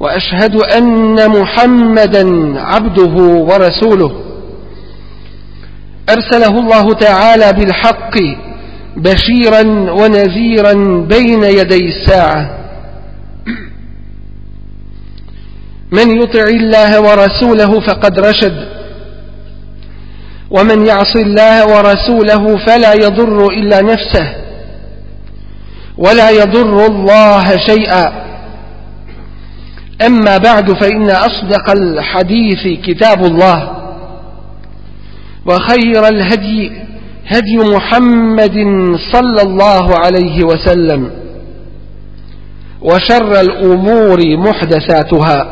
وأشهد أن محمدا عبده ورسوله. أرسله الله تعالى بالحق بشيرا ونذيرا بين يدي الساعة. من يطع الله ورسوله فقد رشد. ومن يعص الله ورسوله فلا يضر إلا نفسه. ولا يضر الله شيئا. أما بعد فإن أصدق الحديث كتاب الله وخير الهدي هدي محمد صلى الله عليه وسلم وشر الأمور محدثاتها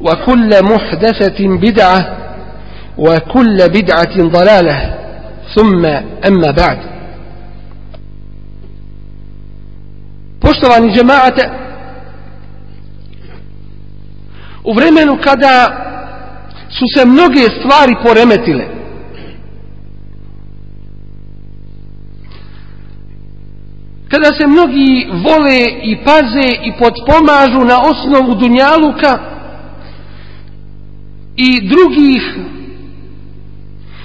وكل محدثة بدعة وكل بدعة ضلالة ثم أما بعد. Poštovani džemaate, u vremenu kada su se mnoge stvari poremetile, kada se mnogi vole i paze i potpomažu na osnovu dunjaluka i drugih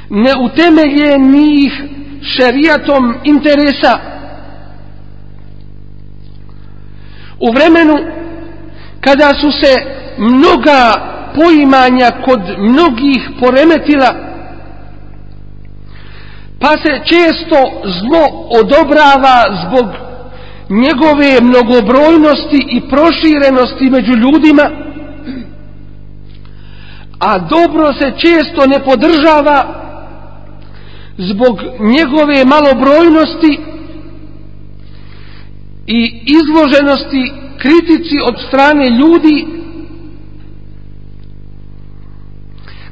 neutemeljenih šerijatom interesa. U vremenu kada su se mnoga poimanja kod mnogih poremetila pa se često zlo odobrava zbog njegove mnogobrojnosti i proširenosti među ljudima a dobro se često ne podržava zbog njegove malobrojnosti i izloženosti kritici od strane ljudi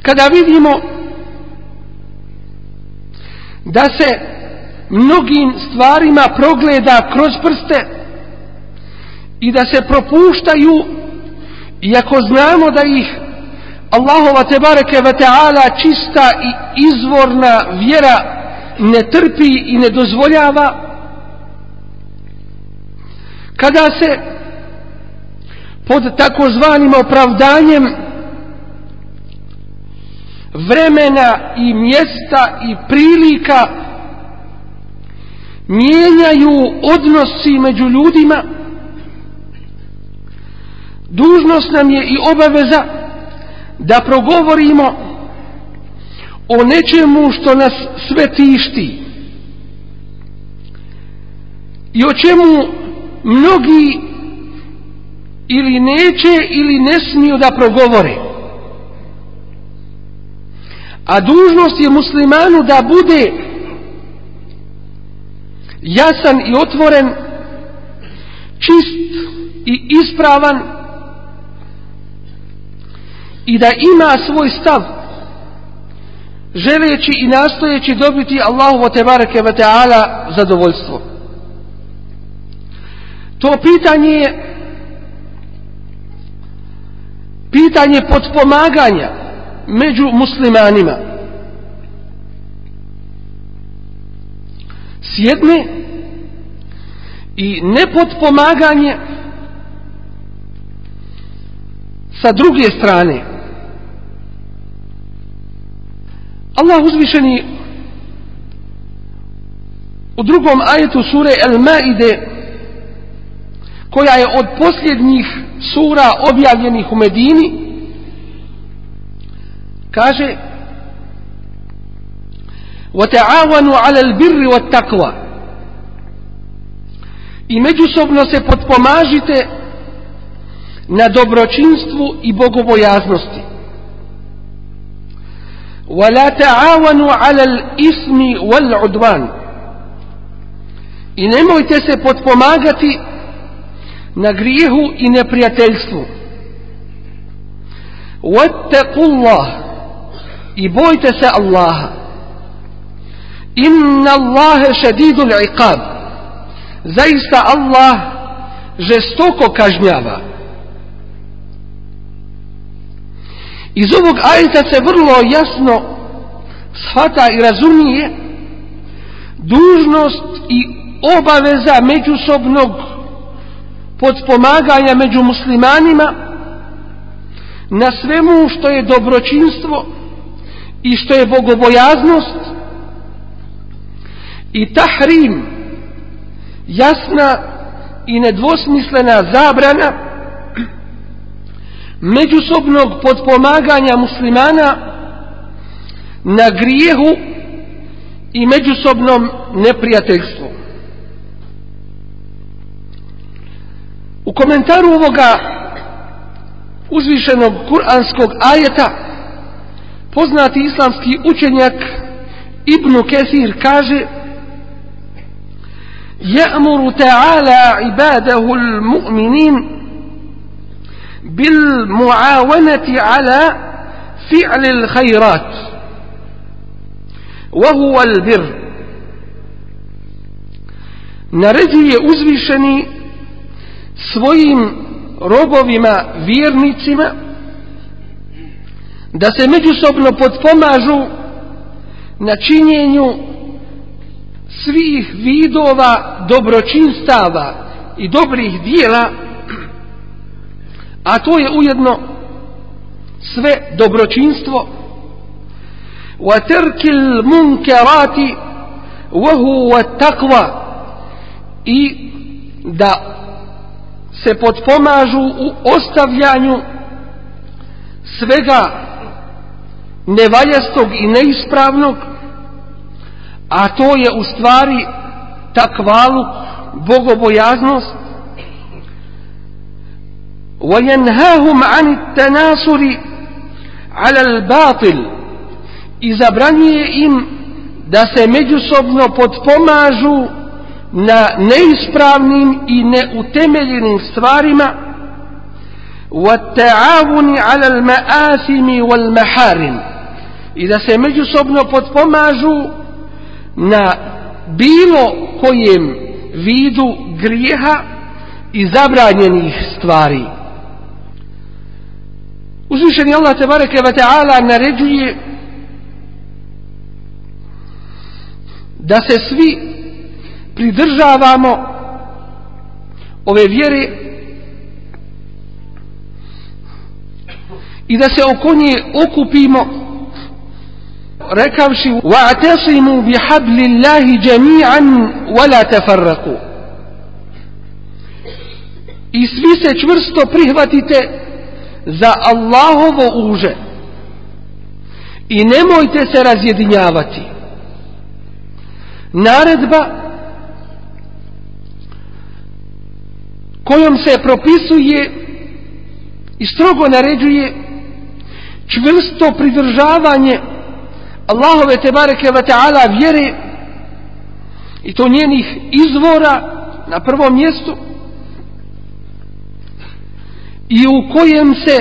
kada vidimo da se mnogim stvarima progleda kroz prste i da se propuštaju iako znamo da ih Allahova tebareke ve taala čista i izvorna vjera ne trpi i ne dozvoljava kada se pod takozvanim opravdanjem vremena i mjesta i prilika mijenjaju odnosi među ljudima. Dužnost nam je i obaveza da progovorimo o nečemu što nas sve tišti i o čemu mnogi ili neće ili ne smiju da progovore a dužnost je muslimanu da bude jasan i otvoren čist i ispravan i da ima svoj stav želeći i nastojeći dobiti Allahu tebareke ve taala zadovoljstvo. To pitanje je pitanje podpomaganja među muslimanima. S jedne i nepodpomaganje sa druge strane. Allah uzvišeni u drugom ajetu sure El-Maide koja je od posljednjih sura objavljenih u Medini kaže وَتَعَوَنُوا عَلَى الْبِرِّ وَالتَّقْوَى i međusobno se potpomažite na dobročinstvu i bogobojaznosti وَلَا تَعَوَنُوا عَلَى الْإِسْمِ وَالْعُدْوَانِ i nemojte se potpomagati na grijehu i neprijateljstvu واتقوا الله i bojte se Allaha. Inna Allahe šedidul iqab. Zaista Allah žestoko kažnjava. Iz ovog ajeta se vrlo jasno shvata i razumije dužnost i obaveza međusobnog podspomaganja među muslimanima na svemu što je dobročinstvo i što je bogobojaznost i tahrim jasna i nedvosmislena zabrana međusobnog podpomaganja muslimana na grijehu i međusobnom neprijateljstvu. U komentaru ovoga uzvišenog kuranskog ajeta poznati islamski učenjak Ibn Kesir kaže يأمر تعالى عباده المؤمنين بالمعاونة على فعل الخيرات وهو البر naređuje uzvišeni svojim robovima vjernicima da se međusobno potpomažu na činjenju svih vidova dobročinstava i dobrih dijela a to je ujedno sve dobročinstvo. Wa terkil munkerati wa huwa i da se potpomažu u ostavljanju svega nevaljastog i neispravnog a to je u stvari takvalu bogobojaznost وينهاهم عن التناصر على الباطل i zabranjuje im da se međusobno podpomažu na neispravnim i neutemeljenim stvarima والتعاون على المآثم والمحارم i da se međusobno potpomažu na bilo kojem vidu grijeha i zabranjenih stvari. Uzvišeni Allah te bareke ve taala naređuje da se svi pridržavamo ove vjere i da se oko nje okupimo rekavši wa'tasimu bihablillahi jami'an wa la tafarraqu. I svi se čvrsto prihvatite za Allahovo uže. I nemojte se razjedinjavati. Naredba kojom se propisuje i strogo naređuje čvrsto pridržavanje Allahove te bareke ve taala vjere. I to njenih izvora na prvom mjestu. I u kojem se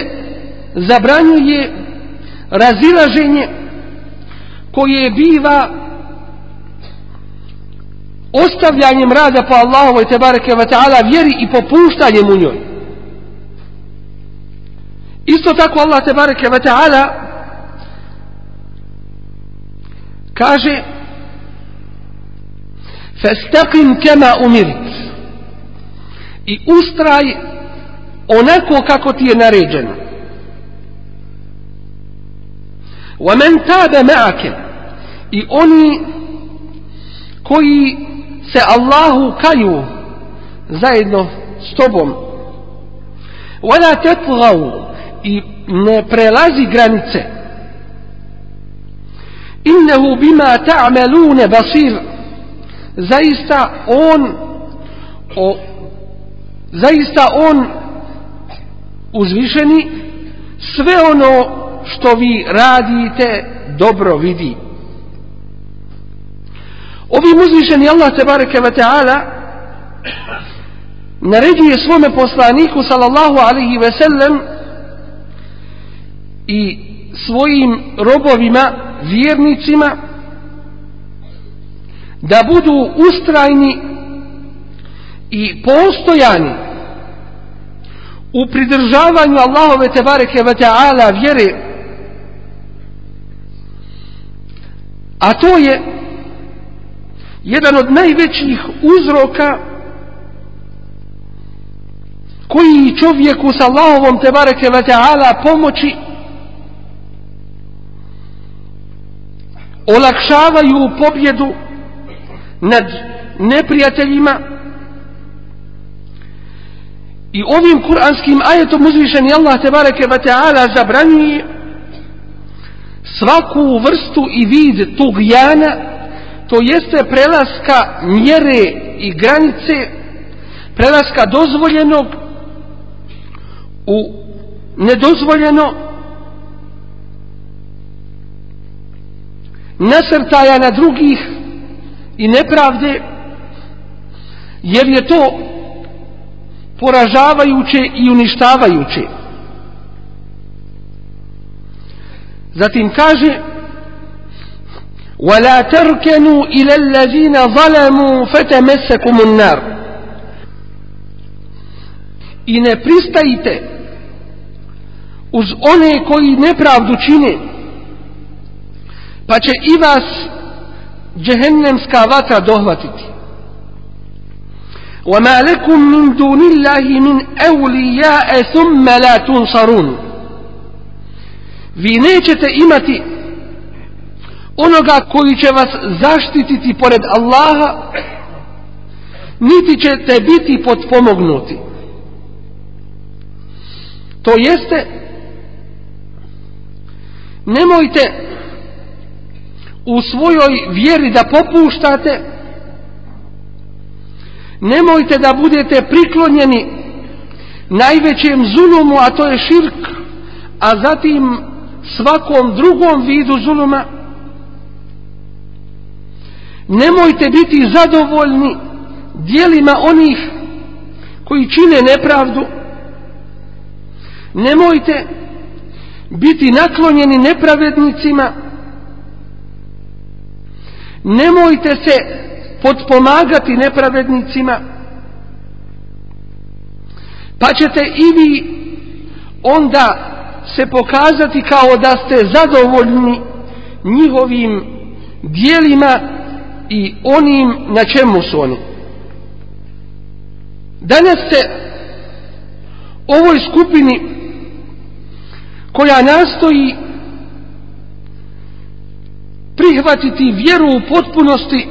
zabranjuje razilaženje koje biva ostavljanjem rada po Allahovoj te bareke ve taala vjeri i popuštanjem u njoj. Isto tako Allah te bareke ve taala kaže fastaqim kema umirit. I ustraj onako kako ti je naređeno. Wa man taba ma'aka. I oni koji se Allahu kaju zajedno s tobom. Wala tatghaw. I ne prelazi granice innehu bima ta'malune basir. Zaista on o, zaista on uzvišeni sve ono što vi radite dobro vidi. Ovim uzvišeni Allah tebareke ve ta'ala naređuje svome poslaniku sallallahu alaihi ve sellem i svojim robovima, vjernicima, da budu ustrajni i postojani u pridržavanju Allahove tebareke ve ta'ala vjere. A to je jedan od najvećih uzroka koji čovjeku sa Allahovom tebareke ve ta'ala pomoći olakšavaju pobjedu nad neprijateljima. I ovim kuranskim ajetom uzvišeni Allah tebareke ve ta'ala zabranjuje svaku vrstu i vid tog jana to jeste prelaska mjere i granice prelaska dozvoljenog u nedozvoljeno nasrtaja na drugih i nepravde jer je to poražavajuće i uništavajuće zatim kaže ولا تركنوا إلى الذين ظلموا فتمسكم النار i ne pristajite uz one koji nepravdu čine pa će i vas džehennemska vatra dohvatiti وما لكم من دون الله من أولياء ثم لا تنصرون vi nećete imati onoga koji će vas zaštititi pored Allaha niti ćete biti potpomognuti to jeste nemojte u svojoj vjeri da popuštate nemojte da budete priklonjeni najvećem zulumu a to je širk a zatim svakom drugom vidu zuluma. Nemojte biti zadovoljni dijelima onih koji čine nepravdu. Nemojte biti naklonjeni nepravednicima nemojte se podpomagati nepravednicima pa ćete i vi onda se pokazati kao da ste zadovoljni njihovim dijelima i onim na čemu su oni. Danas se ovoj skupini koja nastoji prihvatiti vjeru u potpunosti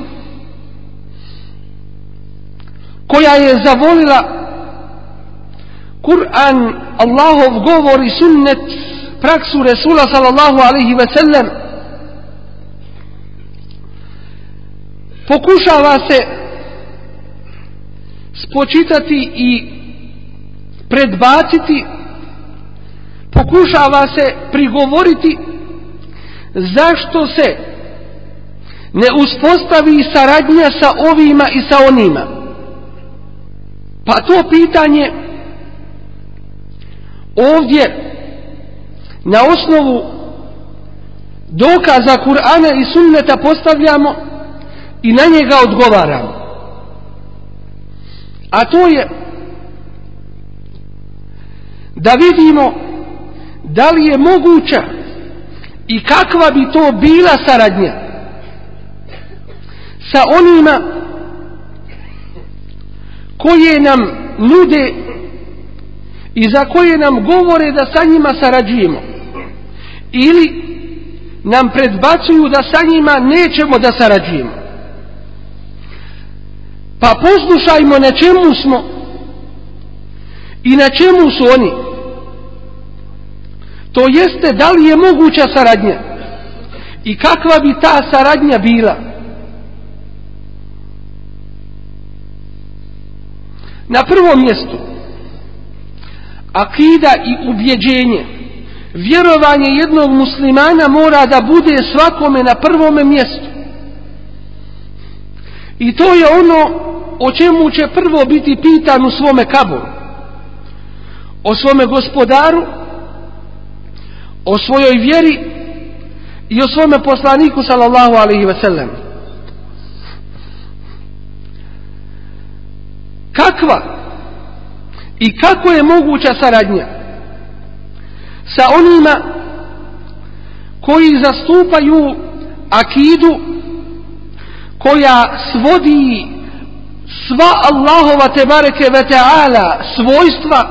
koja je zavolila Kur'an, Allahov govor i sunnet, praksu Resula sallallahu alaihi ve sellem, pokušava se spočitati i predbaciti, pokušava se prigovoriti zašto se ne uspostavi saradnja sa ovima i sa onima. Pa to pitanje ovdje na osnovu dokaza Kur'ana i sunneta postavljamo i na njega odgovaramo. A to je da vidimo da li je moguća i kakva bi to bila saradnja sa onima koje nam nude i za koje nam govore da sa njima sarađujemo. Ili nam predbacuju da sa njima nećemo da sarađujemo. Pa poslušajmo na čemu smo i na čemu su oni. To jeste da li je moguća saradnja i kakva bi ta saradnja bila. Na prvom mjestu akida i ubjeđenje. Vjerovanje jednog muslimana mora da bude svakome na prvome mjestu. I to je ono o čemu će prvo biti pitan u svome kaboru. O svome gospodaru o svojoj vjeri i o svome poslaniku sallallahu alaihi ve sellem. Kakva? I kako je moguća saradnja? Sa onima koji zastupaju akidu koja svodi sva Allahova tebareke ve ta'ala svojstva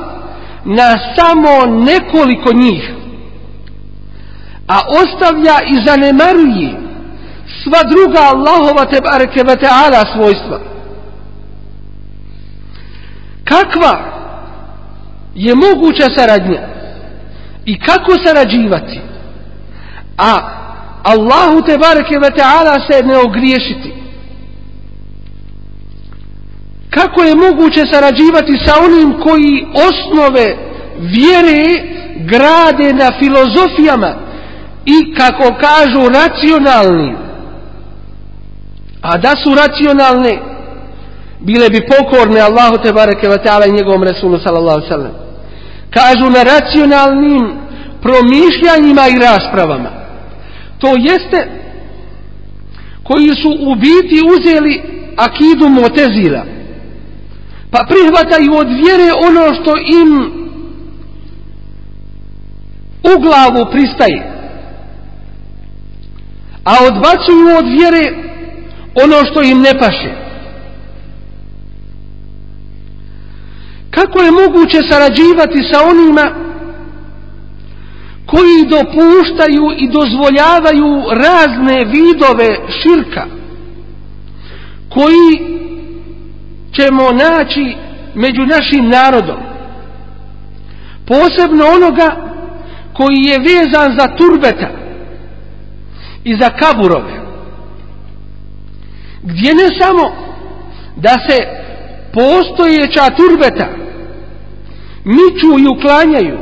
na samo nekoliko njih a ostavlja i zanemaruje sva druga Allahova tebareke ve ta'ala svojstva kakva je moguća saradnja? I kako sarađivati? A Allahu te bareke ve ta'ala se ne ogriješiti. Kako je moguće sarađivati sa onim koji osnove vjere grade na filozofijama i kako kažu racionalni a da su racionalne bile bi pokorne Allahu te bareke ve taala i njegovom resulu sallallahu sallam kažu na racionalnim promišljanjima i raspravama. To jeste koji su u biti uzeli akidu motezila pa prihvataju od vjere ono što im u glavu pristaje a odbacuju od vjere ono što im ne paše. Kako je moguće sarađivati sa onima koji dopuštaju i dozvoljavaju razne vidove širka koji ćemo naći među našim narodom? Posebno onoga koji je vezan za turbeta i za kaburove gdje ne samo da se postojeća turbeta miču i uklanjaju.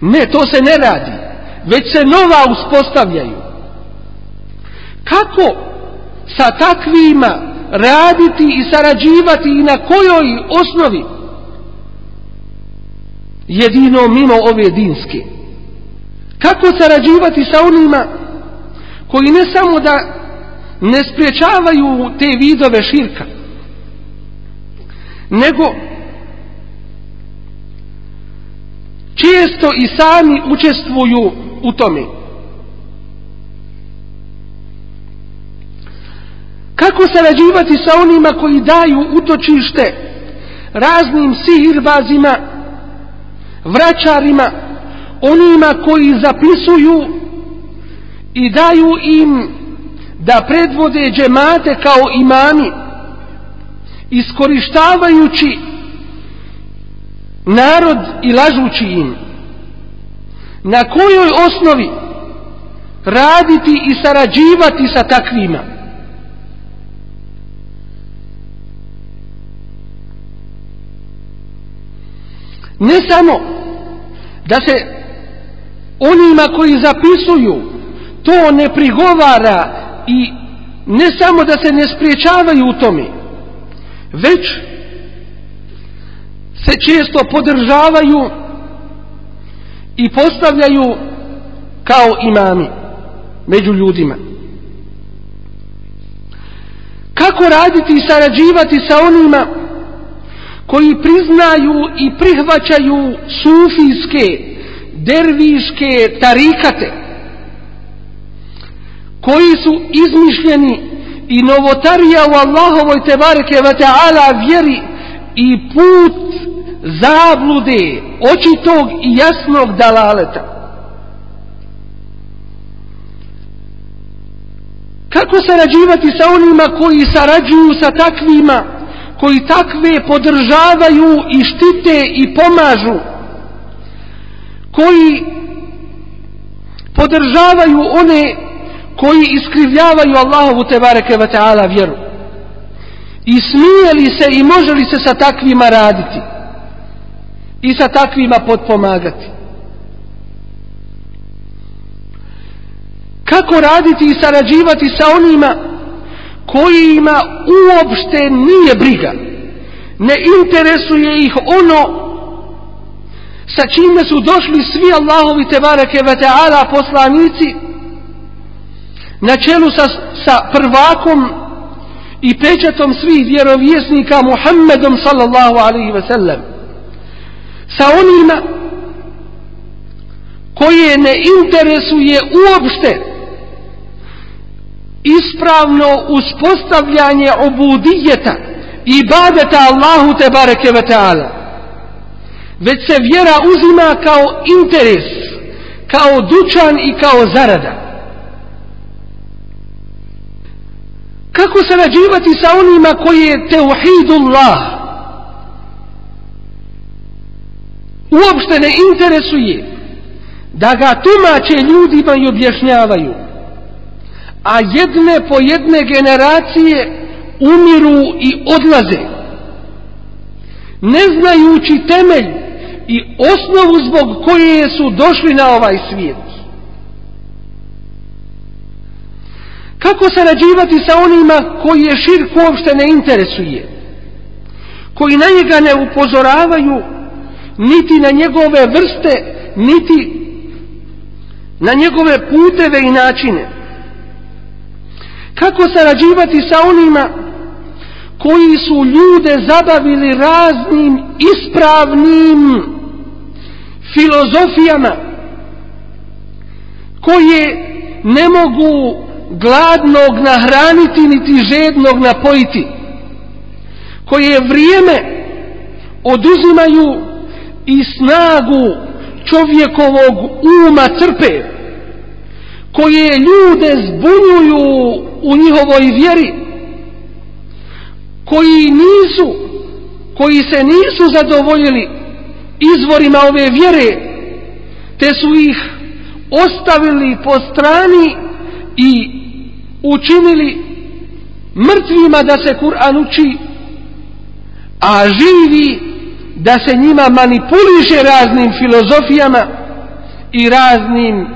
Ne to se ne radi već se nova uspostavljaju. Kako sa takvima raditi i sarađivati i na kojoj osnovi? Jedino mimo ove dinske. Kako sarađivati sa onima koji ne samo da ne spriječavaju te vidove širka nego često i sami učestvuju u tome. Kako sarađivati sa onima koji daju utočište raznim sihirbazima, vraćarima, onima koji zapisuju i daju im da predvode džemate kao imami, iskorištavajući narod i lažući im. Na kojoj osnovi raditi i sarađivati sa takvima? ne samo da se onima koji zapisuju to ne prigovara i ne samo da se ne spriječavaju u tome već se često podržavaju i postavljaju kao imami među ljudima. Kako raditi i sarađivati sa onima koji priznaju i prihvaćaju sufijske, derviške tarikate, koji su izmišljeni i novotarija u Allahovoj tebareke ve ta'ala vjeri i put zablude očitog i jasnog dalaleta. Kako sarađivati sa onima koji sarađuju sa takvima koji takve podržavaju i štite i pomažu koji podržavaju one koji iskrivljavaju Allahovu tebareke ve ta'ala vjeru i smije li se i može li se sa takvima raditi i sa takvima potpomagati. kako raditi i sarađivati sa onima kojima uopšte nije briga ne interesuje ih ono sa čime su došli svi Allahovi tebareke ve ta'ala poslanici na čelu sa, sa prvakom i pečatom svih vjerovjesnika Muhammedom sallallahu alaihi ve sellem sa onima koje ne interesuje uopšte ispravno uspostavljanje obudijeta i badeta Allahu te bareke ve ta'ala već se vjera uzima kao interes kao dućan i kao zarada. Kako sarađivati sa onima koji je teuhidullah uopšte ne interesuje da ga tumače ljudima i objašnjavaju. A jedne po jedne generacije umiru i odlaze. Ne znajući temelj i osnovu zbog koje su došli na ovaj svijet. Kako sarađivati sa onima koji je širk uopšte ne interesuje koji na njega ne upozoravaju niti na njegove vrste niti na njegove puteve i načine. Kako sarađivati sa onima koji su ljude zabavili raznim ispravnim filozofijama koje ne mogu gladnog nahraniti niti žednog napojiti koje vrijeme oduzimaju i snagu čovjekovog uma crpe koje ljude zbunjuju u njihovoj vjeri koji nisu koji se nisu zadovoljili izvorima ove vjere te su ih ostavili po strani i učinili mrtvima da se Kur'an uči a živi da se njima manipuliše raznim filozofijama i raznim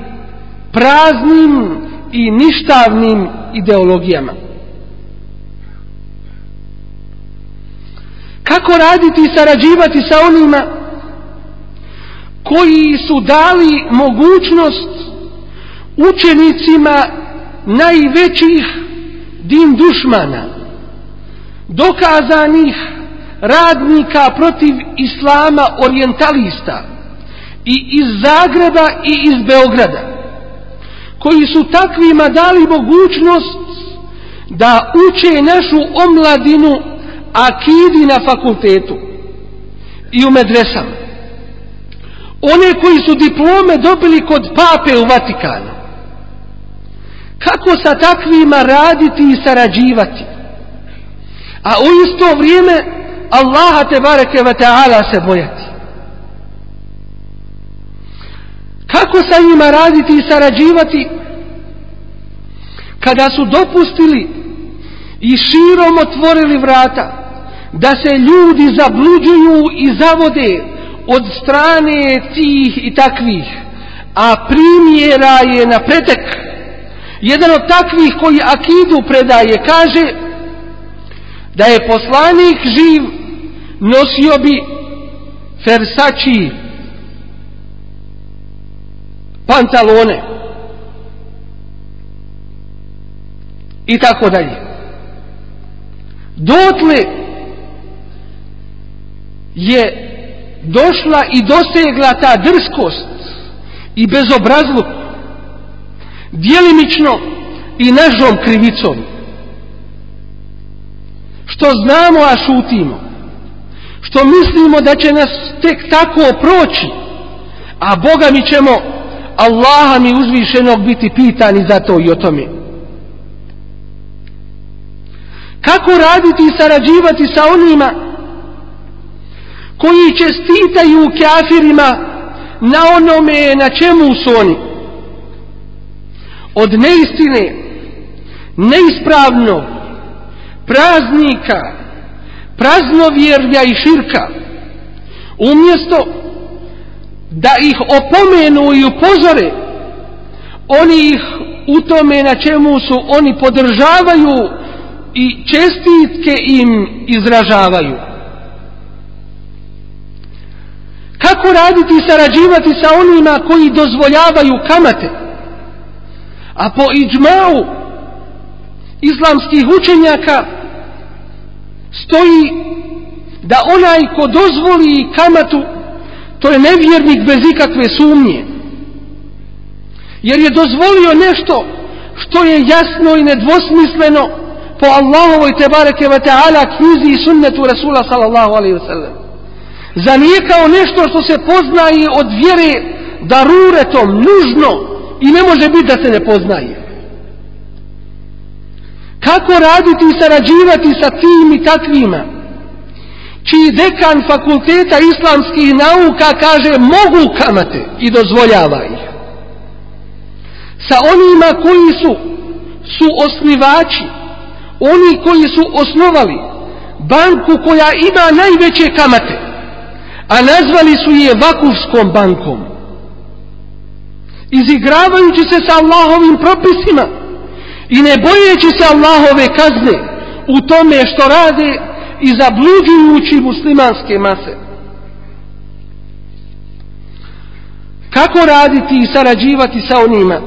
praznim i ništavnim ideologijama. Kako raditi i sarađivati sa onima koji su dali mogućnost učenicima najvećih din dušmana, dokazanih radnika protiv islama orientalista i iz Zagreba i iz Beograda koji su takvima dali mogućnost da uče našu omladinu akidi na fakultetu i u medresama. One koji su diplome dobili kod pape u Vatikanu. Kako sa takvima raditi i sarađivati? A u isto vrijeme Allaha te bareke ve ta'ala se bojati. Kako sa njima raditi i sarađivati kada su dopustili i širom otvorili vrata da se ljudi zabluđuju i zavode od strane tih i takvih a primjera je na pretek jedan od takvih koji akidu predaje kaže da je poslanik živ nosio bi fersači pantalone i tako dalje. Dotle je došla i dosegla ta drskost i bezobrazluk dijelimično i nažom krivicom. Što znamo a šutimo što mislimo da će nas tek tako proći, a Boga mi ćemo Allaha mi uzvišenog biti pitani za to i o tome. Kako raditi i sarađivati sa onima koji čestitaju kafirima na onome na čemu su oni? Od neistine, neispravnog, praznika, praznovjerja i širka. Umjesto da ih opomenu i upozore oni ih u tome na čemu su oni podržavaju i čestitke im izražavaju. Kako raditi i sarađivati sa onima koji dozvoljavaju kamate? A po iđmau islamskih učenjaka stoji da onaj ko dozvoli kamatu to je nevjernik bez ikakve sumnje. Jer je dozvolio nešto što je jasno i nedvosmisleno po Allahovoj tebareke ve ta'ala knjizi i sunnetu Rasula sallallahu alaihi ve sallam za nije kao nešto što se poznaje od vjere daruretom, nužno i ne može biti da se ne poznaje kako raditi i sarađivati sa tim i takvima? Čiji dekan fakulteta islamskih nauka kaže mogu kamate i dozvoljava ih. Sa onima koji su su osnivači oni koji su osnovali banku koja ima najveće kamate a nazvali su je vakufskom bankom. Izigravajući se sa Allahovim propisima i ne bojeći se Allahove kazne u tome što rade i zabluđujući muslimanske mase. Kako raditi i sarađivati sa onima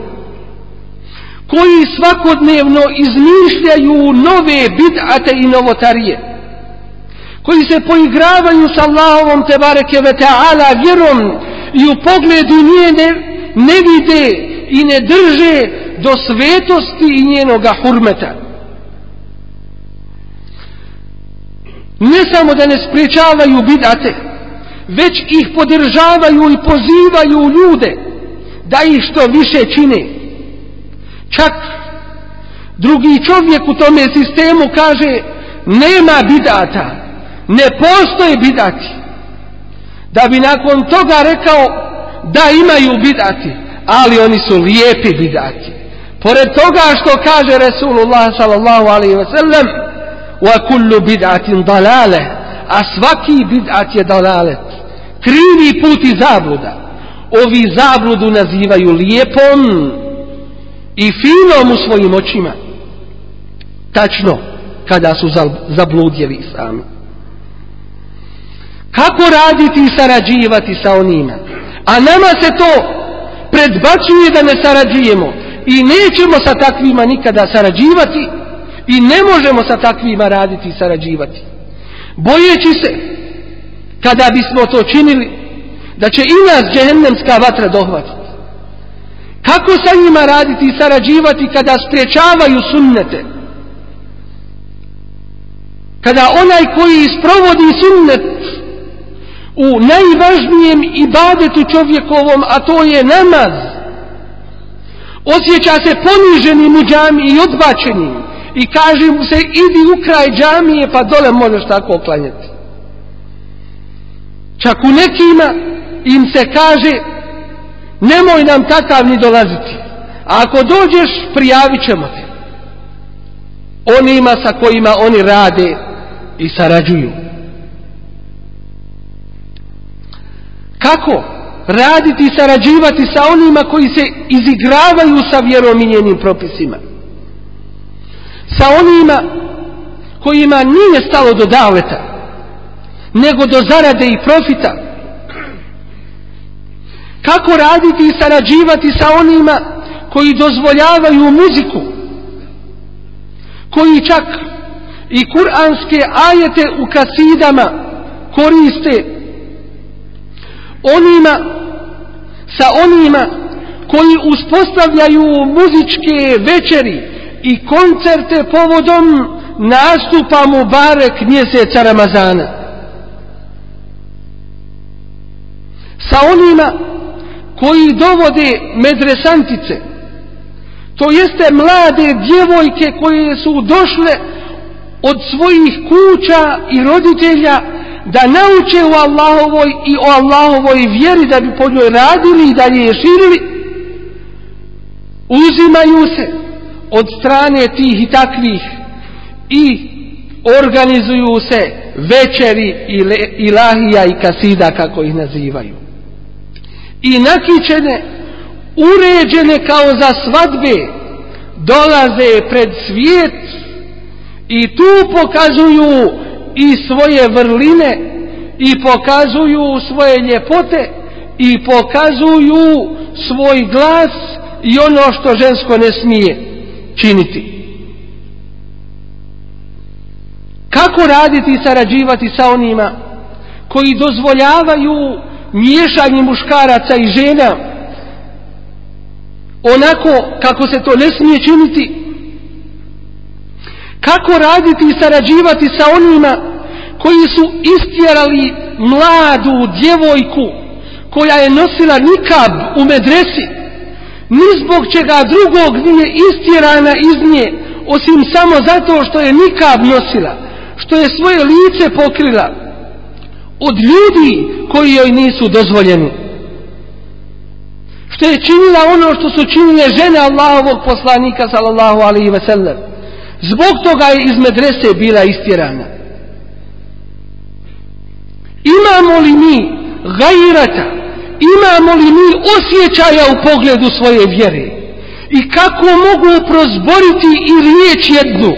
koji svakodnevno izmišljaju nove bid'ate i novotarije, koji se poigravaju s Allahovom te bareke ve ta'ala vjerom i u pogledu nije ne, ne vide i ne drže do svetosti i njenoga hurmeta. Ne samo da ne spriječavaju bid'ate, već ih podržavaju i pozivaju ljude da ih što više čine. Čak drugi čovjek u tome sistemu kaže nema bidata, ne postoje bidati. Da bi nakon toga rekao da imaju bidati, ali oni su lijepi bidati. Pored toga što kaže Resulullah sallallahu alaihi ve sellem wa kullu bidatin dalale, a svaki bidat je dalalet. Krivi put i zabluda. Ovi zabludu nazivaju lijepom, i finom u svojim očima tačno kada su zabludjeli sami kako raditi i sarađivati sa onima a nama se to predbacuje da ne sarađujemo. I nećemo sa takvima nikada sarađivati i ne možemo sa takvima raditi i sarađivati. Bojeći se kada bismo to činili da će i nas džehennemska vatra dohvatiti. Kako sa njima raditi i sarađivati kada spriječavaju sunnete? Kada onaj koji isprovodi sunnet u najvažnijem ibadetu čovjekovom, a to je namaz, osjeća se poniženim u džami i odbačenim i kaže mu se idi u kraj džamije pa dole možeš tako oklanjati. Čak u nekima im se kaže nemoj nam takav ni dolaziti. A ako dođeš, prijavit ćemo te. Onima sa kojima oni rade i sarađuju. Kako raditi i sarađivati sa onima koji se izigravaju sa vjerom i njenim propisima? Sa onima kojima nije stalo do daveta, nego do zarade i profita, kako raditi i sarađivati sa onima koji dozvoljavaju muziku koji čak i kuranske ajete u kasidama koriste onima sa onima koji uspostavljaju muzičke večeri i koncerte povodom nastupa Mubarek mjeseca Ramazana. Sa onima koji dovode medresantice, to jeste mlade djevojke koje su došle od svojih kuća i roditelja da nauče o Allahovoj i o Allahovoj vjeri da bi po njoj radili i da je širili, uzimaju se od strane tih i takvih i organizuju se večeri i i kasida kako ih nazivaju. I nakičene, uređene kao za svadbe, dolaze pred svijet i tu pokazuju i svoje vrline i pokazuju svoje ljepote i pokazuju svoj glas i ono što žensko ne smije činiti. Kako raditi i sarađivati sa onima koji dozvoljavaju miješanje muškaraca i žena onako kako se to ne smije činiti? Kako raditi i sarađivati sa onima koji su istjerali mladu djevojku koja je nosila nikab u medresi? Ni zbog čega drugog nije istjerana iz nje osim samo zato što je nikab nosila što je svoje lice pokrila od ljudi koji joj nisu dozvoljeni. Što je činila ono što su činile žene Allahovog poslanika sallallahu alaihi ve sellem zbog toga je iz medrese bila istjerana. Imamo li mi gajirata? Imamo li mi osjećaja u pogledu svoje vjere? I kako mogu prozboriti i riječ jednu?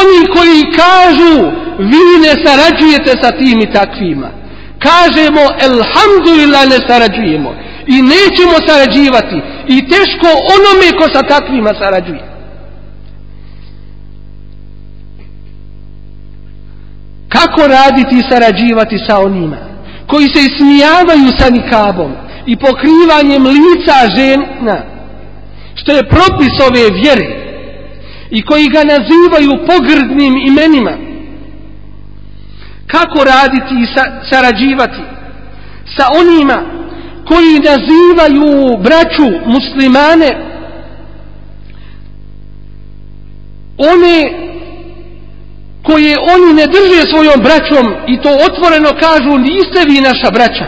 Oni koji kažu vi ne sarađujete sa tim i takvima. Kažemo elhamdulillah ne sarađujemo. I nećemo sarađivati. I teško onome ko sa takvima sarađuje. Kako raditi i sarađivati sa onima koji se ismijavaju sa nikabom i pokrivanjem lica žena što je propis ove vjere i koji ga nazivaju pogrdnim imenima? Kako raditi i sa, sarađivati sa onima koji nazivaju braću muslimane one koje oni ne drže svojom braćom i to otvoreno kažu niste vi naša braća.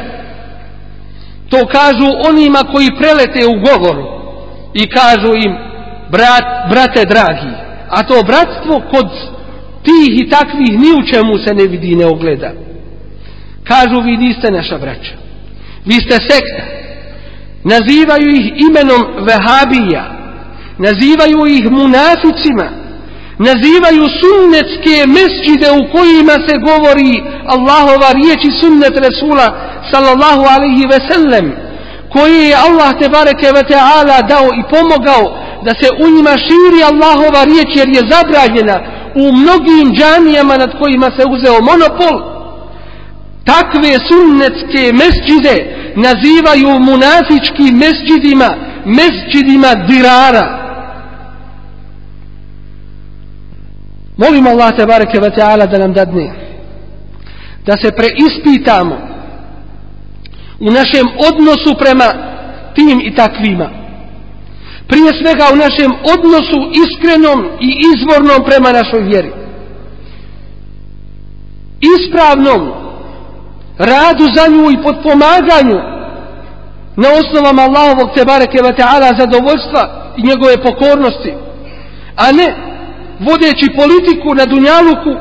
To kažu onima koji prelete u govoru i kažu im brat, brate dragi a to bratstvo kod tih i takvih ni u čemu se ne vidi ne ogleda. Kažu vi niste naša braća vi ste sekta. Nazivaju ih imenom vehabija nazivaju ih munaficima nazivaju sunnetske mesđide u kojima se govori Allahova riječ i sunnet Resula sallallahu alaihi ve sellem koji je Allah te bareke ve ta'ala dao i pomogao da se u njima širi Allahova riječ jer je zabranjena u mnogim džamijama nad kojima se uzeo monopol. Takve sunnetske mesđide nazivaju munafičkim mesđidima mesđidima dirara. Molim Allah te bareke ve taala da nam dadne da se preispitamo u našem odnosu prema tim i takvima. Prije svega u našem odnosu iskrenom i izvornom prema našoj vjeri. Ispravnom radu za nju i podpomaganju na osnovama Allahovog te bareke ve taala zadovoljstva i njegove pokornosti. A ne vodeći politiku na Dunjaluku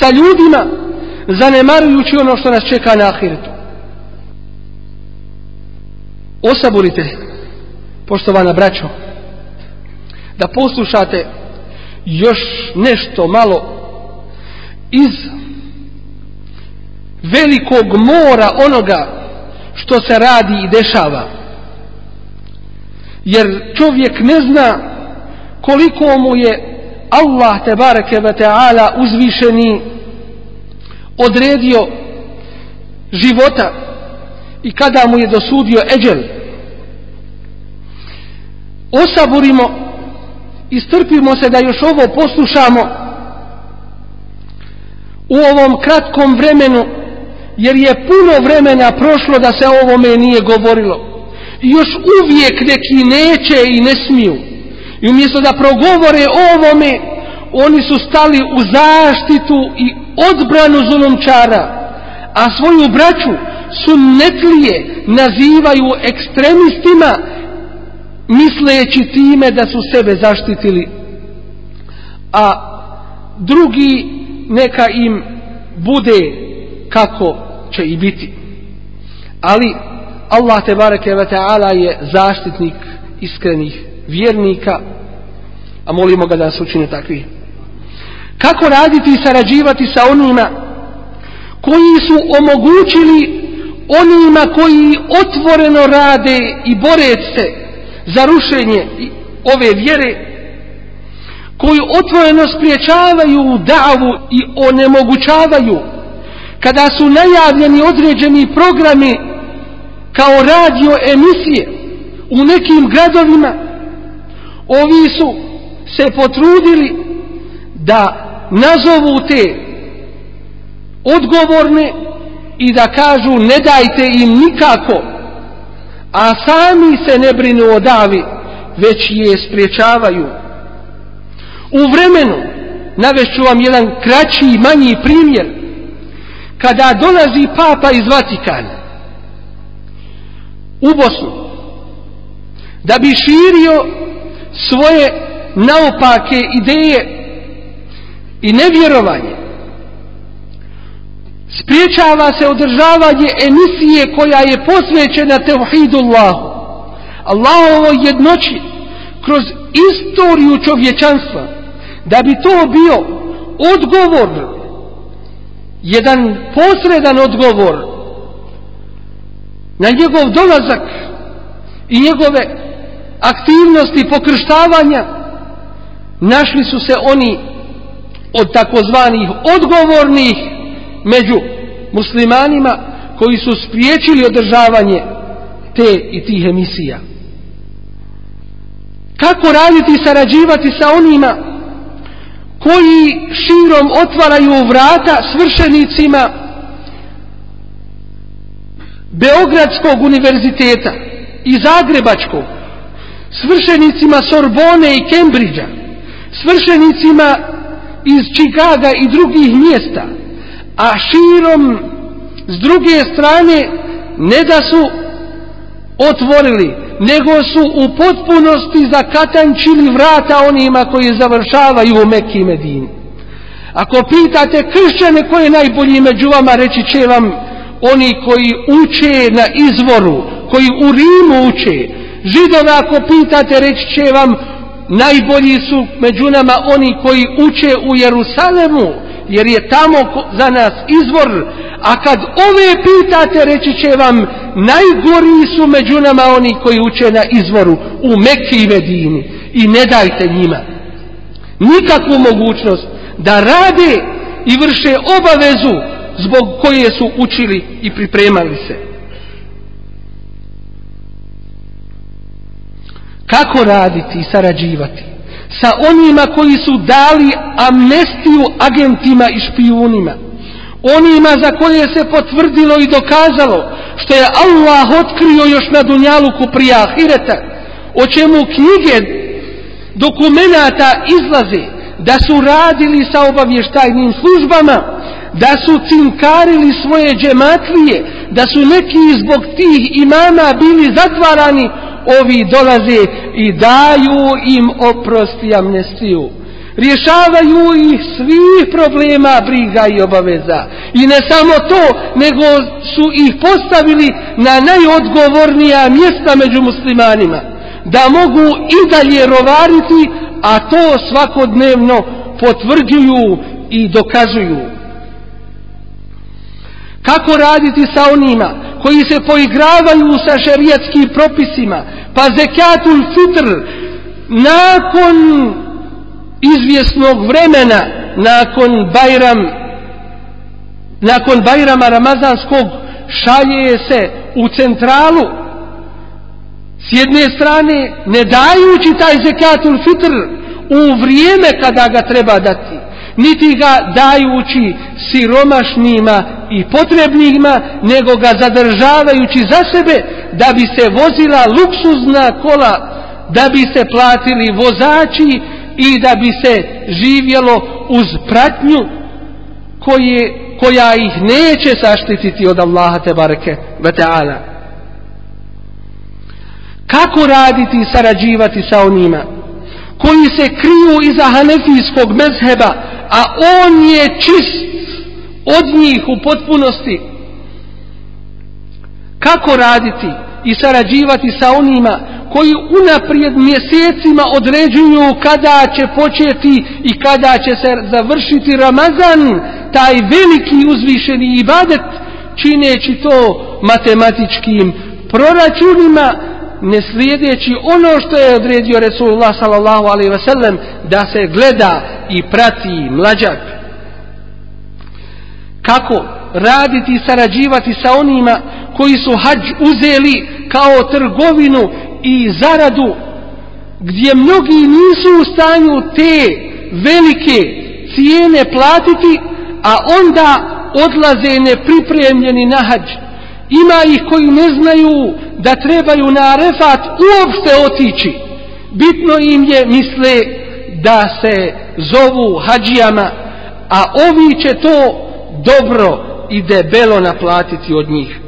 sa ljudima zanemarujući ono što nas čeka na ahiretu. Osaburite poštovana braćo da poslušate još nešto malo iz velikog mora onoga što se radi i dešava. Jer čovjek ne zna koliko mu je Allah te bareke ve taala uzvišeni odredio života i kada mu je dosudio eđel. Osaburimo i strpimo se da još ovo poslušamo u ovom kratkom vremenu jer je puno vremena prošlo da se o ovome nije govorilo. I još uvijek neki neće i ne smiju. I umjesto da progovore o ovome, oni su stali u zaštitu i odbranu zulumčara, a svoju braću su netlije nazivaju ekstremistima, misleći time da su sebe zaštitili. A drugi neka im bude kako će i biti. Ali Allah te bareke ve taala je zaštitnik iskrenih vjernika, a molimo ga da nas učine takvi. Kako raditi i sarađivati sa onima koji su omogućili onima koji otvoreno rade i bore se za rušenje ove vjere koji otvoreno spriječavaju davu i onemogućavaju kada su najavljeni određeni programi kao radio emisije u nekim gradovima ovi su se potrudili da nazovu te odgovorne i da kažu ne dajte im nikako. A sami se ne brinu o davi već je spriječavaju u vremenu navešću vam jedan kraći i manji primjer kada dolazi papa iz Vatikana u Bosnu da bi širio svoje naopake ideje i nevjerovanje. Spriječava se održavanje emisije koja je posvećena tevhidullahu Allahovo jednoći kroz istoriju čovječanstva. Da bi to bio odgovor jedan posredan odgovor na njegov dolazak i njegove aktivnosti pokrštavanja našli su se oni od takozvanih odgovornih među muslimanima koji su spriječili održavanje te i tih emisija. Kako raditi i sarađivati sa onima koji širom otvaraju vrata svršenicima Beogradskog univerziteta i Zagrebačkog, svršenicima Sorbone i Cambridgea, svršenicima iz Čikaga i drugih mjesta, a širom s druge strane ne da su otvorili, nego su u potpunosti zakatančili vrata onima koji završavaju u Mekki Medini. Ako pitate kršćane koji je najbolji među vama, reći će vam oni koji uče na izvoru, koji u Rimu uče. Židova ako pitate, reći će vam najbolji su među nama oni koji uče u Jerusalemu, jer je tamo za nas izvor, a kad ove pitate, reći će vam najgori su među nama oni koji uče na izvoru u Mekke i Medini i ne dajte njima nikakvu mogućnost da rade i vrše obavezu zbog koje su učili i pripremali se. Kako raditi i sarađivati? Sa onima koji su dali amnestiju agentima i špijunima. Onima za koje se potvrdilo i dokazalo što je Allah otkrio još na Dunjaluku prije Ahireta, o čemu knjige dokumenata izlaze da su radili sa obavještajnim službama, da su cinkarili svoje džematlije, da su neki zbog tih imama bili zatvarani, ovi dolaze i daju im oprost i amnestiju rješavaju ih svih problema, briga i obaveza. I ne samo to, nego su ih postavili na najodgovornija mjesta među muslimanima. Da mogu i dalje rovariti, a to svakodnevno potvrđuju i dokazuju. Kako raditi sa onima koji se poigravaju sa šerijetskim propisima, pa zekatul fitr nakon izvjesnog vremena nakon Bajram nakon Bajrama Ramazanskog šalje se u centralu. S jedne strane ne dajući taj zekatul fitr u vrijeme kada ga treba dati niti ga dajući siromašnima i potrebnima nego ga zadržavajući za sebe da bi se vozila luksuzna kola da bi se platili vozači i da bi se živjelo uz pratnju koje, koja ih neće saštititi od Allaha te bareke ve ta'ala. Kako raditi i sarađivati sa onima koji se kriju iza hanefijskog mezheba, a on je čist od njih u potpunosti. Kako raditi i sarađivati sa onima koji unaprijed mjesecima određuju kada će početi i kada će se završiti Ramazan taj veliki uzvišeni ibadet čineći to matematičkim proračunima ne slijedeći ono što je odredio Resulullah sallallahu alaihi wasallam da se gleda i prati mlađak. Kako raditi i sarađivati sa onima koji su hađ uzeli kao trgovinu i zaradu gdje mnogi nisu u stanju te velike cijene platiti a onda odlaze nepripremljeni na hađ ima ih koji ne znaju da trebaju na arefat uopšte otići. Bitno im je misle da se zovu hađijama a ovi će to dobro i debelo naplatiti od njih.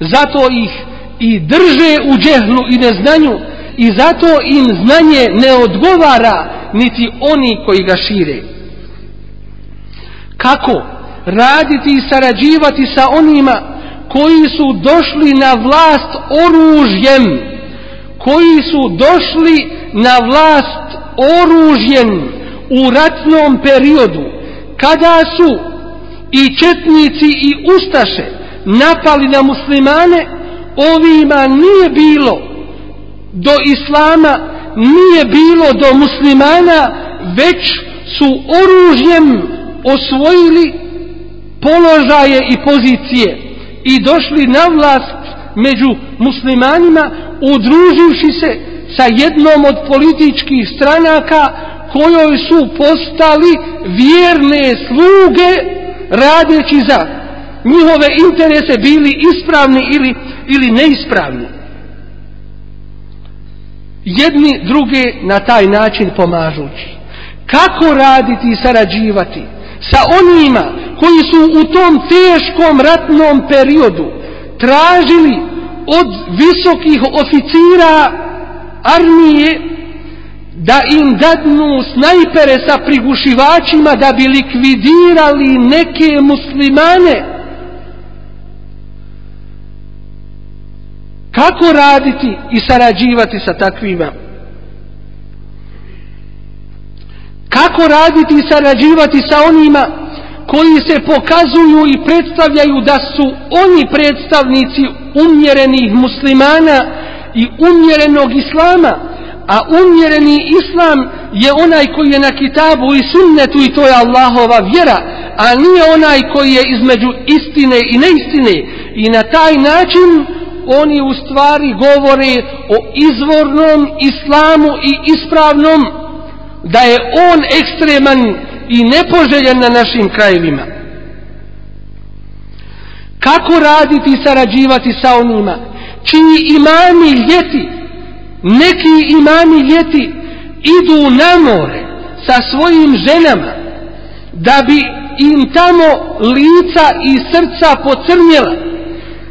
Zato ih i drže u džehlu i neznanju i zato im znanje ne odgovara niti oni koji ga šire. Kako raditi i sarađivati sa onima koji su došli na vlast oružjem koji su došli na vlast oružjem u ratnom periodu kada su i četnici i ustaše napali na muslimane ovima nije bilo do islama nije bilo do muslimana već su oružjem osvojili položaje i pozicije i došli na vlast među muslimanima udruživši se sa jednom od političkih stranaka kojoj su postali vjerne sluge radeći za njihove interese bili ispravni ili, ili neispravni. Jedni druge na taj način pomažući. Kako raditi i sarađivati sa onima koji su u tom teškom ratnom periodu tražili od visokih oficira armije da im dadnu snajpere sa prigušivačima da bi likvidirali neke muslimane. Kako raditi i sarađivati sa takvima? Kako raditi i sarađivati sa onima koji se pokazuju i predstavljaju da su oni predstavnici umjerenih muslimana i umjerenog islama a umjereni islam je onaj koji je na kitabu i sunnetu i to je Allahova vjera a nije onaj koji je između istine i neistine. I na taj način oni u stvari govore o izvornom islamu i ispravnom da je on ekstreman i nepoželjen na našim krajevima. Kako raditi i sarađivati sa onima čiji imami ljeti, neki imami ljeti idu na more sa svojim ženama da bi im tamo lica i srca pocrnjela,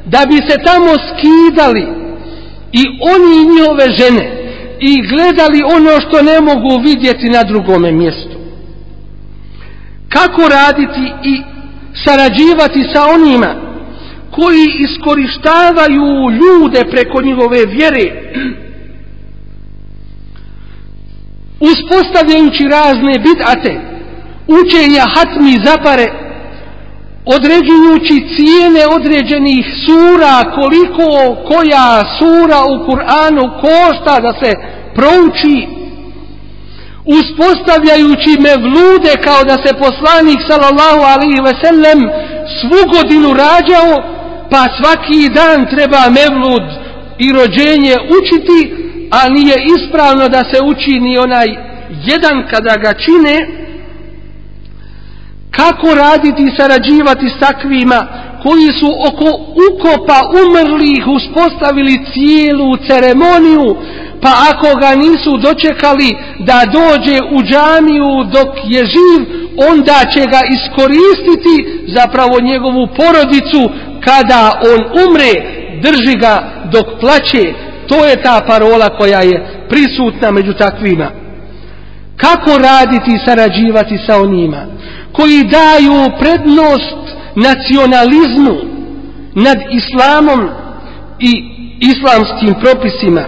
da bi se tamo skidali i oni i njihove žene i gledali ono što ne mogu vidjeti na drugome mjestu. Kako raditi i sarađivati sa onima koji iskorištavaju ljude preko njihove vjere, uspostavljajući razne bidate, učenja hatmi zapare, određujući cijene određenih sura, koliko koja sura u Kur'anu košta da se prouči, uspostavljajući mevlude kao da se poslanik sallallahu alaihi ve sellem svu godinu rađao, pa svaki dan treba mevlud i rođenje učiti, a nije ispravno da se uči ni onaj jedan kada ga čine, kako raditi i sarađivati s takvima? Koji su oko ukopa umrlih uspostavili cijelu ceremoniju pa ako ga nisu dočekali da dođe u džamiju dok je živ onda će ga iskoristiti zapravo njegovu porodicu kada on umre drži ga dok plaće to je ta parola koja je prisutna među takvima. Kako raditi i sarađivati sa onima koji daju prednost nacionalizmu nad islamom i islamskim propisima.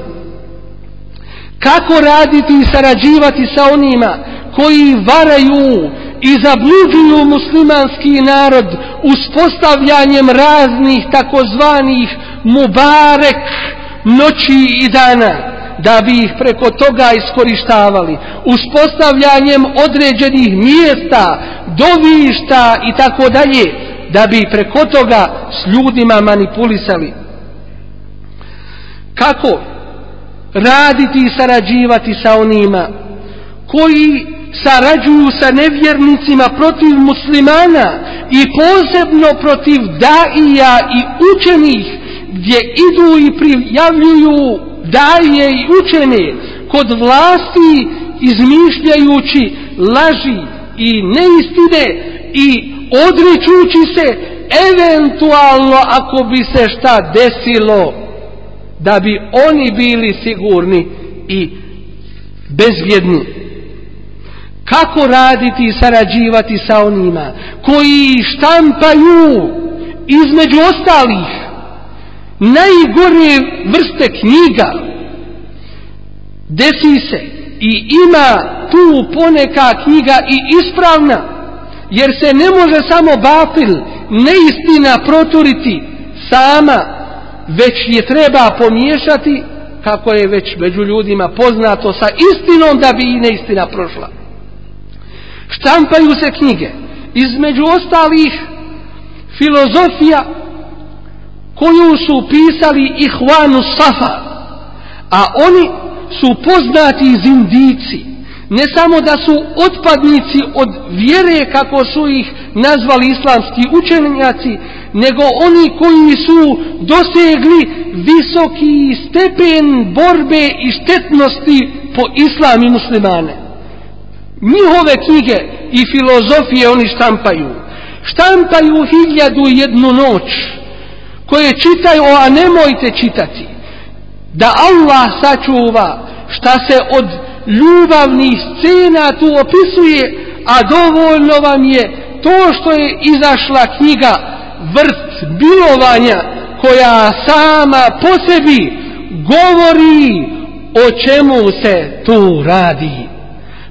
Kako raditi i sarađivati sa onima koji varaju i zabluđuju muslimanski narod uspostavljanjem raznih takozvanih mubarek noći i dana da bi ih preko toga iskorištavali uspostavljanjem određenih mjesta dovišta i tako dalje da bi preko toga s ljudima manipulisali. Kako raditi i sarađivati sa onima koji sarađuju sa nevjernicima protiv muslimana i posebno protiv daija i učenih gdje idu i prijavljuju daje i učene kod vlasti izmišljajući laži i neistine i odričući se eventualno ako bi se šta desilo da bi oni bili sigurni i bezvjedni. Kako raditi i sarađivati sa onima koji štampaju između ostalih najgore vrste knjiga? Desi se i ima tu poneka knjiga i ispravna jer se ne može samo bafil neistina proturiti sama već je treba pomiješati kako je već među ljudima poznato sa istinom da bi i neistina prošla. Štampaju se knjige. Između ostalih filozofija koju su pisali ihvanu safa a oni su poznati zindici ne samo da su otpadnici od vjere kako su ih nazvali islamski učenjaci nego oni koji su dosegli visoki stepen borbe i štetnosti po islam i muslimane. Njihove knjige i filozofije oni štampaju. Štampaju hiljadu jednu noć koje čitaju a nemojte čitati da Allah sačuva šta se od ljubavnih scena tu opisuje a dovoljno vam je to što je izašla knjiga vrt bilovanja koja sama po sebi govori o čemu se tu radi.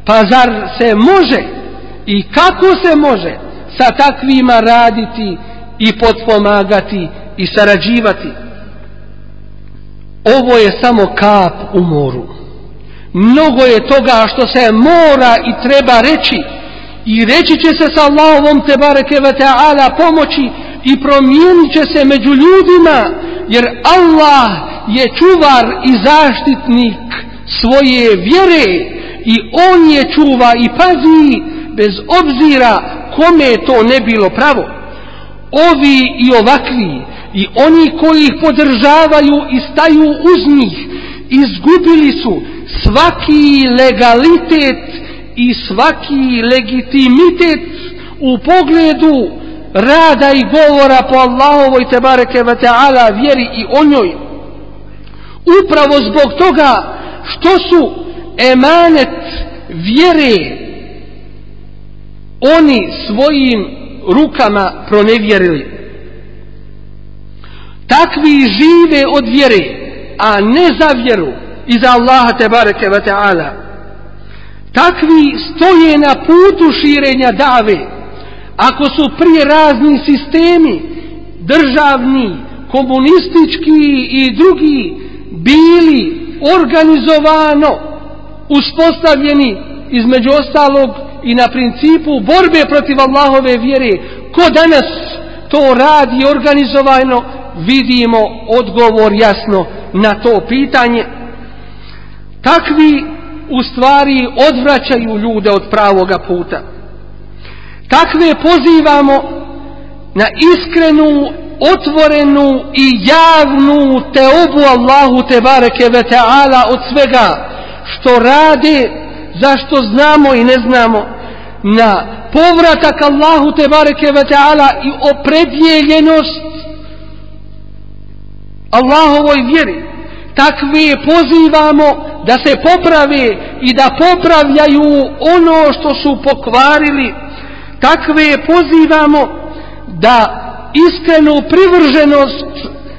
Pa zar se može i kako se može sa takvima raditi i potpomagati i sarađivati? Ovo je samo kap u moru mnogo je toga što se mora i treba reći. I reći će se sa Allahovom te bareke ve ta'ala pomoći i promijenit će se među ljudima jer Allah je čuvar i zaštitnik svoje vjere i on je čuva i pazi bez obzira kome to ne bilo pravo. Ovi i ovakvi i oni koji ih podržavaju i staju uz njih izgubili su svaki legalitet i svaki legitimitet u pogledu rada i govora po Allahovoj tebareke ve taala vjeri i o njoj. Upravo zbog toga što su emanet vjere oni svojim rukama pronevjerili. Takvi žive od vjere a ne za vjeru i za Allaha te bareke ve taala. Takvi stoje na putu širenja dave. Ako su prije razni sistemi državni komunistički i drugi bili organizovano uspostavljeni između ostalog i na principu borbe protiv Allahove vjere ko danas to radi organizovano vidimo odgovor jasno na to pitanje takvi u stvari odvraćaju ljude od pravoga puta. Takve pozivamo na iskrenu otvorenu i javnu teobu Allahu te bareke ve taala od svega što rade zašto znamo i ne znamo na povratak Allahu te bareke ve taala i opredjeljenost Allahovoj vjeri takve pozivamo da se poprave i da popravljaju ono što su pokvarili. Takve pozivamo da iskrenu privrženost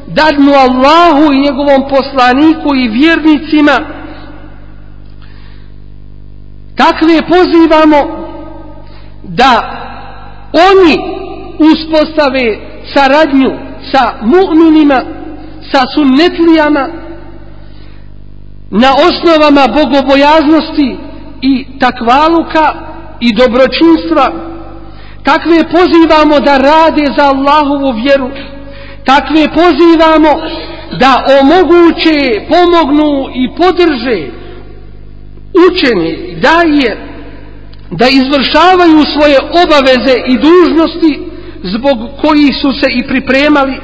dadnu Allahu i njegovom poslaniku i vjernicima. Takve pozivamo da oni uspostave saradnju sa mu'minima, sa sunnetlijama, na osnovama bogobojaznosti i takvaluka i dobročinstva, takve pozivamo da rade za Allahovu vjeru, takve pozivamo da omoguće, pomognu i podrže učeni, da je da izvršavaju svoje obaveze i dužnosti zbog koji su se i pripremali,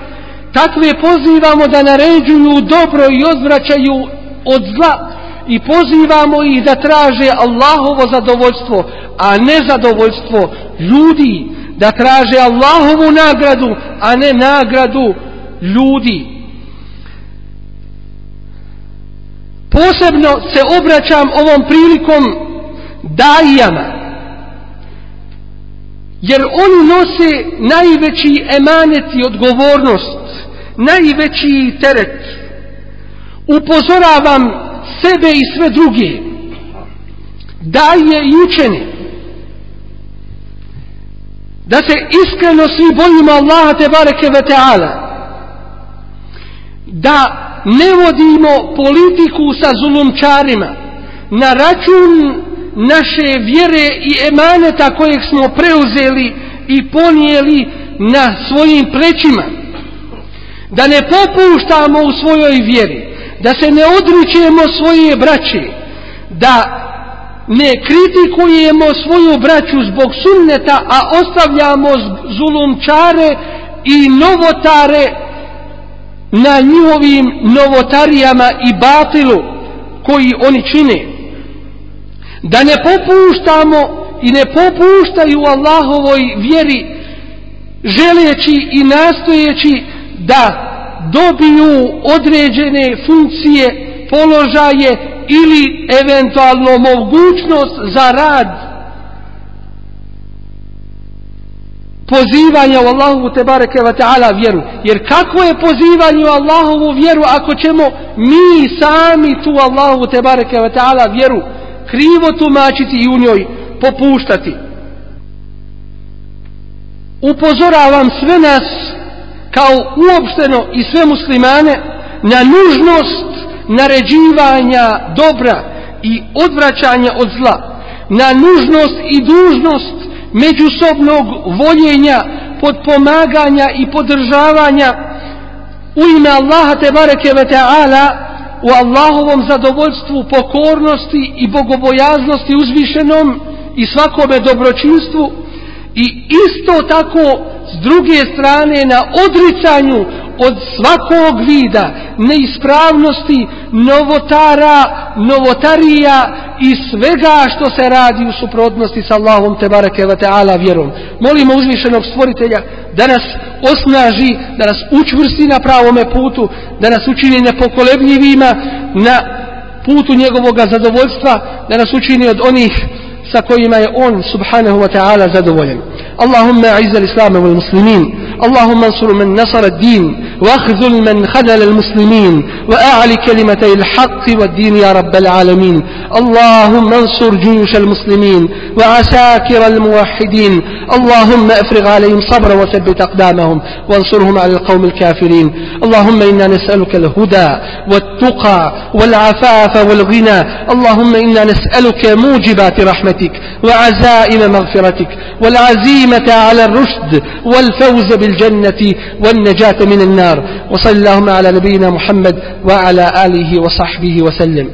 takve pozivamo da naređuju dobro i odvraćaju od zla i pozivamo ih da traže Allahovo zadovoljstvo, a ne zadovoljstvo ljudi, da traže Allahovu nagradu, a ne nagradu ljudi. Posebno se obraćam ovom prilikom dajama, jer oni nose najveći emanet i odgovornost, najveći teret. Upozoravam sebe i sve druge, daje i učeni, da se iskreno svi bojimo Allaha te bareke ve ta'ala, da ne vodimo politiku sa zulumčarima na račun naše vjere i emaneta kojeg smo preuzeli i ponijeli na svojim plećima. Da ne popuštamo u svojoj vjeri, da se ne odričemo svoje braće, da ne kritikujemo svoju braću zbog sunneta, a ostavljamo zulumčare i novotare na njihovim novotarijama i batilu koji oni čine. Da ne popuštamo i ne popuštaju Allahovoj vjeri želeći i nastojeći da dobiju određene funkcije, položaje ili eventualno mogućnost za rad pozivanja u Allahovu te bareke wa ta'ala vjeru. Jer kako je pozivanje u Allahovu vjeru ako ćemo mi sami tu Allahovu te bareke wa ta'ala vjeru krivo tumačiti i u njoj popuštati. Upozoravam sve nas kao uopšteno i sve muslimane na nužnost naređivanja dobra i odvraćanja od zla, na nužnost i dužnost međusobnog voljenja, podpomaganja i podržavanja u ime Allaha te bareke ve ta'ala u Allahovom zadovoljstvu, pokornosti i bogobojaznosti uzvišenom i svakome dobročinstvu i isto tako s druge strane na odricanju od svakog vida neispravnosti, novotara, novotarija i svega što se radi u suprotnosti sa Allahom te bareke ve taala vjerom. Molimo uzvišenog stvoritelja da nas osnaži, da nas učvrsti na pravome putu, da nas učini nepokolebljivima na putu njegovog zadovoljstva, da nas učini od onih sa kojima je on subhanahu wa ta'ala zadovoljen. اللهم أعز الإسلام والمسلمين. Allahumma ansur man nasara ad-din واخذل من خذل المسلمين وأعلي كلمتي الحق والدين يا رب العالمين. اللهم انصر جيوش المسلمين وعساكر الموحدين. اللهم افرغ عليهم صبرا وثبت أقدامهم وانصرهم على القوم الكافرين. اللهم إنا نسألك الهدى والتقى والعفاف والغنى. اللهم إنا نسألك موجبات رحمتك وعزائم مغفرتك والعزيمة على الرشد والفوز بالجنة والنجاة من النار. وصلى اللهم على نبينا محمد وعلى آله وصحبه وسلم.